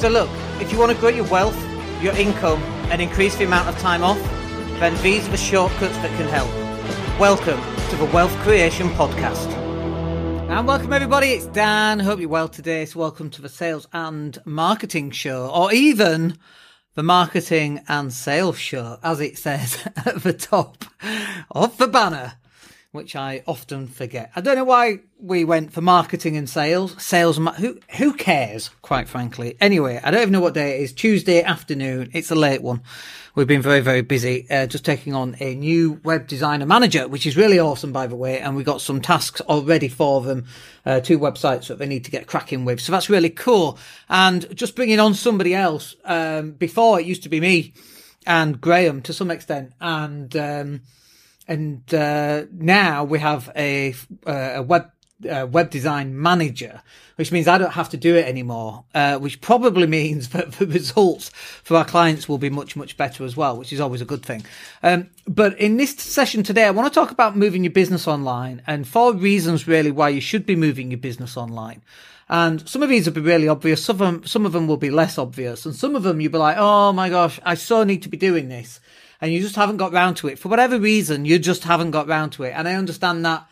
So look, if you want to grow your wealth, your income, and increase the amount of time off, then these are the shortcuts that can help. Welcome to the Wealth Creation Podcast. And welcome everybody, it's Dan. Hope you're well today. So welcome to the Sales and Marketing Show, or even the Marketing and Sales Show, as it says at the top of the banner which I often forget. I don't know why we went for marketing and sales. Sales, who who cares? Quite frankly. Anyway, I don't even know what day it is. Tuesday afternoon. It's a late one. We've been very very busy. Uh, just taking on a new web designer manager, which is really awesome, by the way. And we got some tasks already for them. Uh, two websites that they need to get cracking with. So that's really cool. And just bringing on somebody else. Um, before it used to be me and Graham to some extent, and. Um, and uh, now we have a, a web uh, web design manager, which means I don't have to do it anymore, uh, which probably means that the results for our clients will be much, much better as well, which is always a good thing. Um, but in this session today, I want to talk about moving your business online and four reasons really why you should be moving your business online. And some of these will be really obvious. Some of them, some of them will be less obvious. And some of them you'll be like, Oh my gosh, I so need to be doing this and you just haven't got round to it. For whatever reason, you just haven't got round to it. And I understand that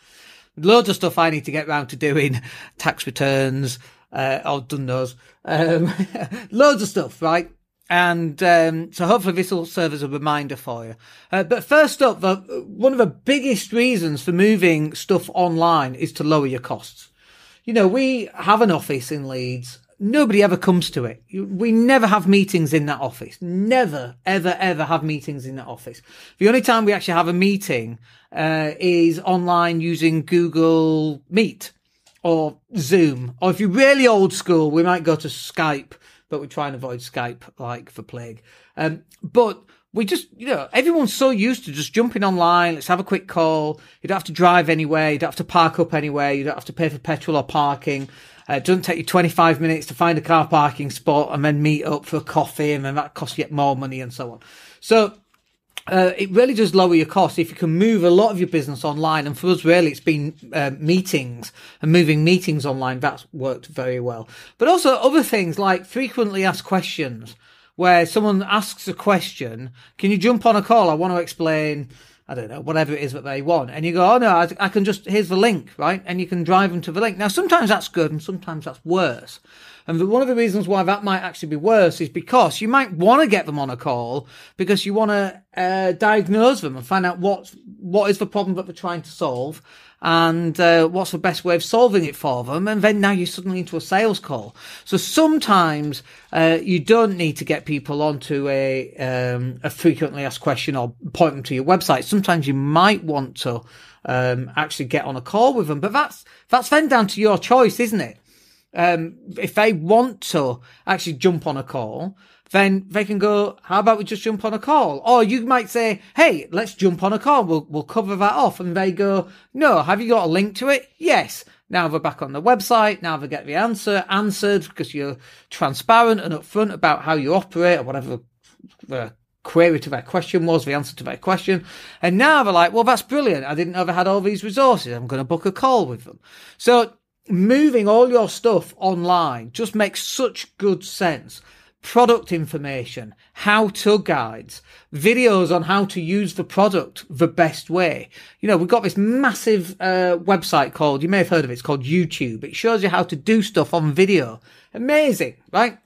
loads of stuff I need to get round to doing, tax returns, uh, I've done those, um, loads of stuff, right? And um, so hopefully this will serve as a reminder for you. Uh, but first up, the, one of the biggest reasons for moving stuff online is to lower your costs. You know, we have an office in Leeds nobody ever comes to it. We never have meetings in that office. Never, ever, ever have meetings in that office. The only time we actually have a meeting uh, is online using Google Meet or Zoom. Or if you're really old school, we might go to Skype, but we try and avoid Skype like for plague. Um, but we just, you know, everyone's so used to just jumping online. Let's have a quick call. You don't have to drive anywhere. You don't have to park up anywhere. You don't have to pay for petrol or parking. Uh, it doesn't take you 25 minutes to find a car parking spot and then meet up for a coffee and then that costs you more money and so on. So, uh, it really does lower your costs if you can move a lot of your business online. And for us, really, it's been uh, meetings and moving meetings online. That's worked very well. But also other things like frequently asked questions where someone asks a question. Can you jump on a call? I want to explain I don't know, whatever it is that they want. And you go, oh no, I, I, can just, here's the link, right? And you can drive them to the link. Now, sometimes that's good and sometimes that's worse. And the, one of the reasons why that might actually be worse is because you might want to get them on a call because you want to uh, diagnose them and find out what, what is the problem that they're trying to solve and uh, what's the best way of solving it for them. And then now you're suddenly into a sales call. So sometimes uh, you don't need to get people onto a um, a frequently asked question or point them to your website. Sometimes you might want to um, actually get on a call with them, but that's that's then down to your choice, isn't it? Um, if they want to actually jump on a call, then they can go, how about we just jump on a call? Or you might say, hey, let's jump on a call. We'll, we'll cover that off. And they go, no, have you got a link to it? Yes. Now they're back on the website. Now they get the answer answered because you're transparent and upfront about how you operate or whatever the query to their question was, the answer to their question. And now they're like, well, that's brilliant. I didn't know they had all these resources. I'm going to book a call with them. So moving all your stuff online just makes such good sense product information, how to guides, videos on how to use the product the best way. You know, we've got this massive uh, website called, you may have heard of it, it's called YouTube. It shows you how to do stuff on video. Amazing, right?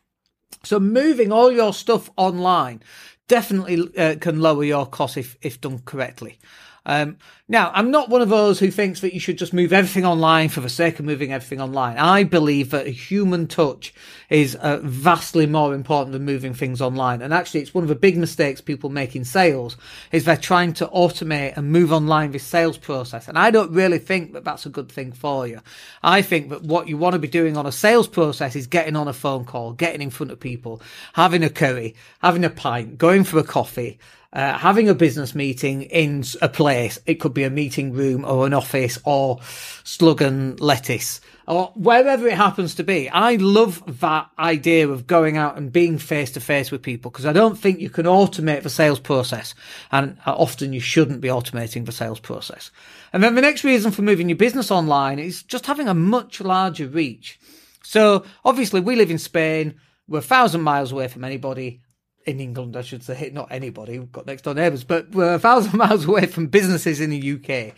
So moving all your stuff online definitely uh, can lower your cost if, if done correctly. Um, now, I'm not one of those who thinks that you should just move everything online for the sake of moving everything online. I believe that a human touch is uh, vastly more important than moving things online. And actually, it's one of the big mistakes people make in sales is they're trying to automate and move online this sales process. And I don't really think that that's a good thing for you. I think that what you want to be doing on a sales process is getting on a phone call, getting in front of people, having a curry, having a pint, going for a coffee, uh, having a business meeting in a place. It could be a meeting room or an office or slug and lettuce or wherever it happens to be. I love that idea of going out and being face to face with people because I don't think you can automate the sales process and often you shouldn't be automating the sales process. And then the next reason for moving your business online is just having a much larger reach. So obviously we live in Spain. We're a thousand miles away from anybody in England, I should say, not anybody. We've got next door neighbours, but we're a thousand miles away from businesses in the UK.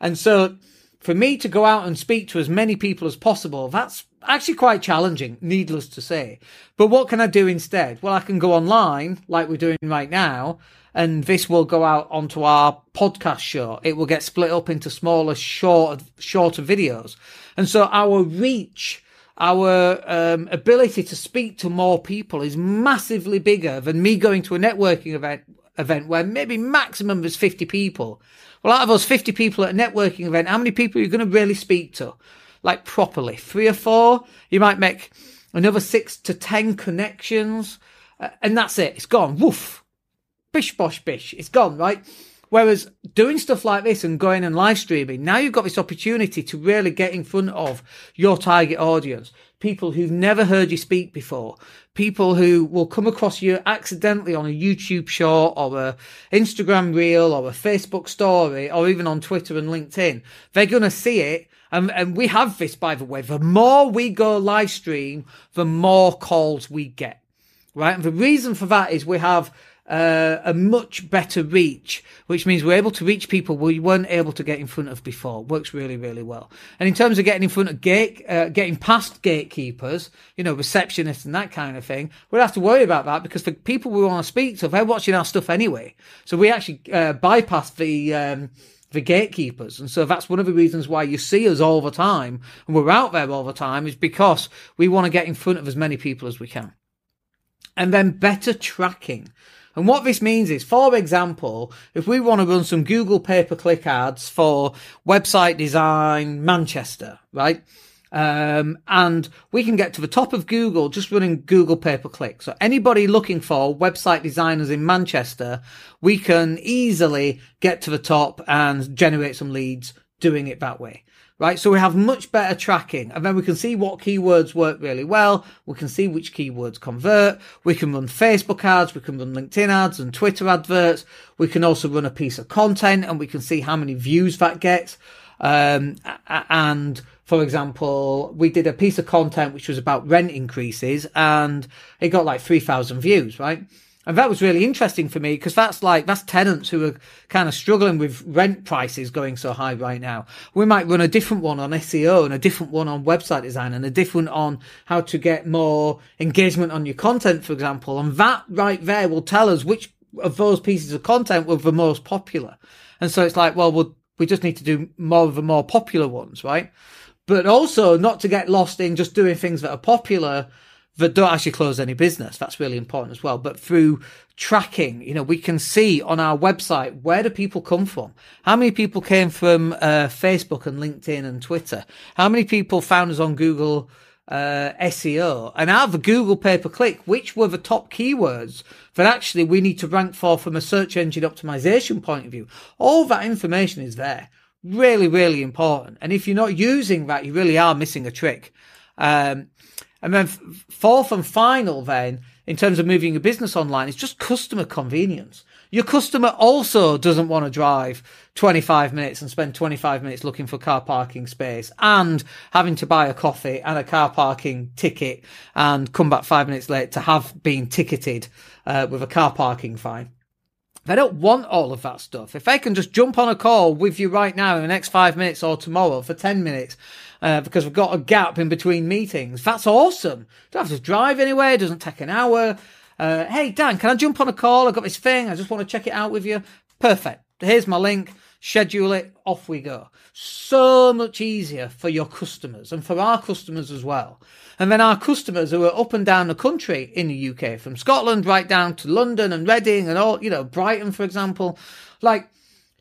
And so for me to go out and speak to as many people as possible, that's actually quite challenging, needless to say. But what can I do instead? Well, I can go online like we're doing right now, and this will go out onto our podcast show. It will get split up into smaller, short, shorter videos. And so our reach our um, ability to speak to more people is massively bigger than me going to a networking event event where maybe maximum is 50 people. Well, out of those 50 people at a networking event, how many people are you going to really speak to? Like properly? Three or four? You might make another six to 10 connections. Uh, and that's it. It's gone. Woof. Bish bosh bish. It's gone, right? Whereas doing stuff like this and going and live streaming, now you've got this opportunity to really get in front of your target audience. People who've never heard you speak before. People who will come across you accidentally on a YouTube short or a Instagram reel or a Facebook story or even on Twitter and LinkedIn. They're going to see it. And, and we have this, by the way. The more we go live stream, the more calls we get. Right. And the reason for that is we have uh, a much better reach, which means we're able to reach people we weren't able to get in front of before. Works really, really well. And in terms of getting in front of gate, uh, getting past gatekeepers, you know, receptionists and that kind of thing, we don't have to worry about that because the people we want to speak to, they're watching our stuff anyway. So we actually uh, bypass the. Um, the gatekeepers. And so that's one of the reasons why you see us all the time and we're out there all the time is because we want to get in front of as many people as we can. And then better tracking. And what this means is, for example, if we want to run some Google pay per click ads for website design Manchester, right? Um, and we can get to the top of Google just running Google pay per click. So anybody looking for website designers in Manchester, we can easily get to the top and generate some leads doing it that way right? So we have much better tracking and then we can see what keywords work really well. We can see which keywords convert. We can run Facebook ads. We can run LinkedIn ads and Twitter adverts. We can also run a piece of content and we can see how many views that gets. Um, and for example, we did a piece of content which was about rent increases and it got like 3000 views, right? And that was really interesting for me because that's like, that's tenants who are kind of struggling with rent prices going so high right now. We might run a different one on SEO and a different one on website design and a different on how to get more engagement on your content, for example. And that right there will tell us which of those pieces of content were the most popular. And so it's like, well, we'll we just need to do more of the more popular ones, right? But also not to get lost in just doing things that are popular that don't actually close any business. That's really important as well. But through tracking, you know, we can see on our website where do people come from? How many people came from uh, Facebook and LinkedIn and Twitter? How many people found us on Google uh, SEO? And out of the Google pay per click, which were the top keywords that actually we need to rank for from a search engine optimization point of view? All that information is there. Really, really important. And if you're not using that, you really are missing a trick. Um, and then fourth and final then, in terms of moving your business online, is just customer convenience. Your customer also doesn't want to drive 25 minutes and spend 25 minutes looking for car parking space and having to buy a coffee and a car parking ticket and come back five minutes late to have been ticketed uh, with a car parking fine. They don't want all of that stuff. If they can just jump on a call with you right now in the next five minutes or tomorrow for 10 minutes uh, because we've got a gap in between meetings. That's awesome. Don't have to drive anywhere. It doesn't take an hour. Uh, hey, Dan, can I jump on a call? I've got this thing. I just want to check it out with you. Perfect. Here's my link. Schedule it. Off we go. So much easier for your customers and for our customers as well. And then our customers who are up and down the country in the UK, from Scotland right down to London and Reading and all, you know, Brighton, for example. Like,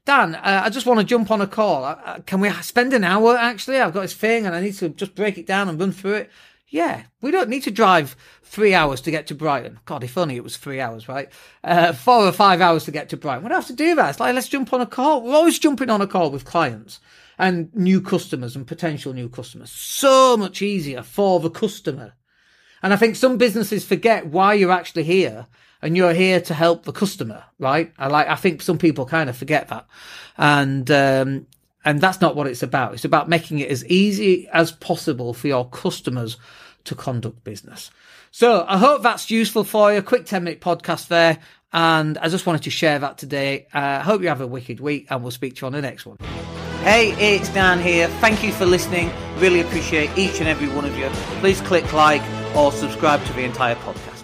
Dan, uh, I just want to jump on a call. Uh, uh, can we spend an hour actually? I've got this thing and I need to just break it down and run through it. Yeah, we don't need to drive three hours to get to Brighton. God, if only it was three hours, right? Uh, four or five hours to get to Brighton. We don't have to do that. It's like, let's jump on a call. We're always jumping on a call with clients and new customers and potential new customers. So much easier for the customer. And I think some businesses forget why you're actually here and you're here to help the customer, right? I like, I think some people kind of forget that. And, um, And that's not what it's about. It's about making it as easy as possible for your customers to conduct business. So I hope that's useful for you. Quick 10 minute podcast there. And I just wanted to share that today. I uh, hope you have a wicked week and we'll speak to you on the next one. Hey, it's Dan here. Thank you for listening. Really appreciate each and every one of you. Please click like or subscribe to the entire podcast.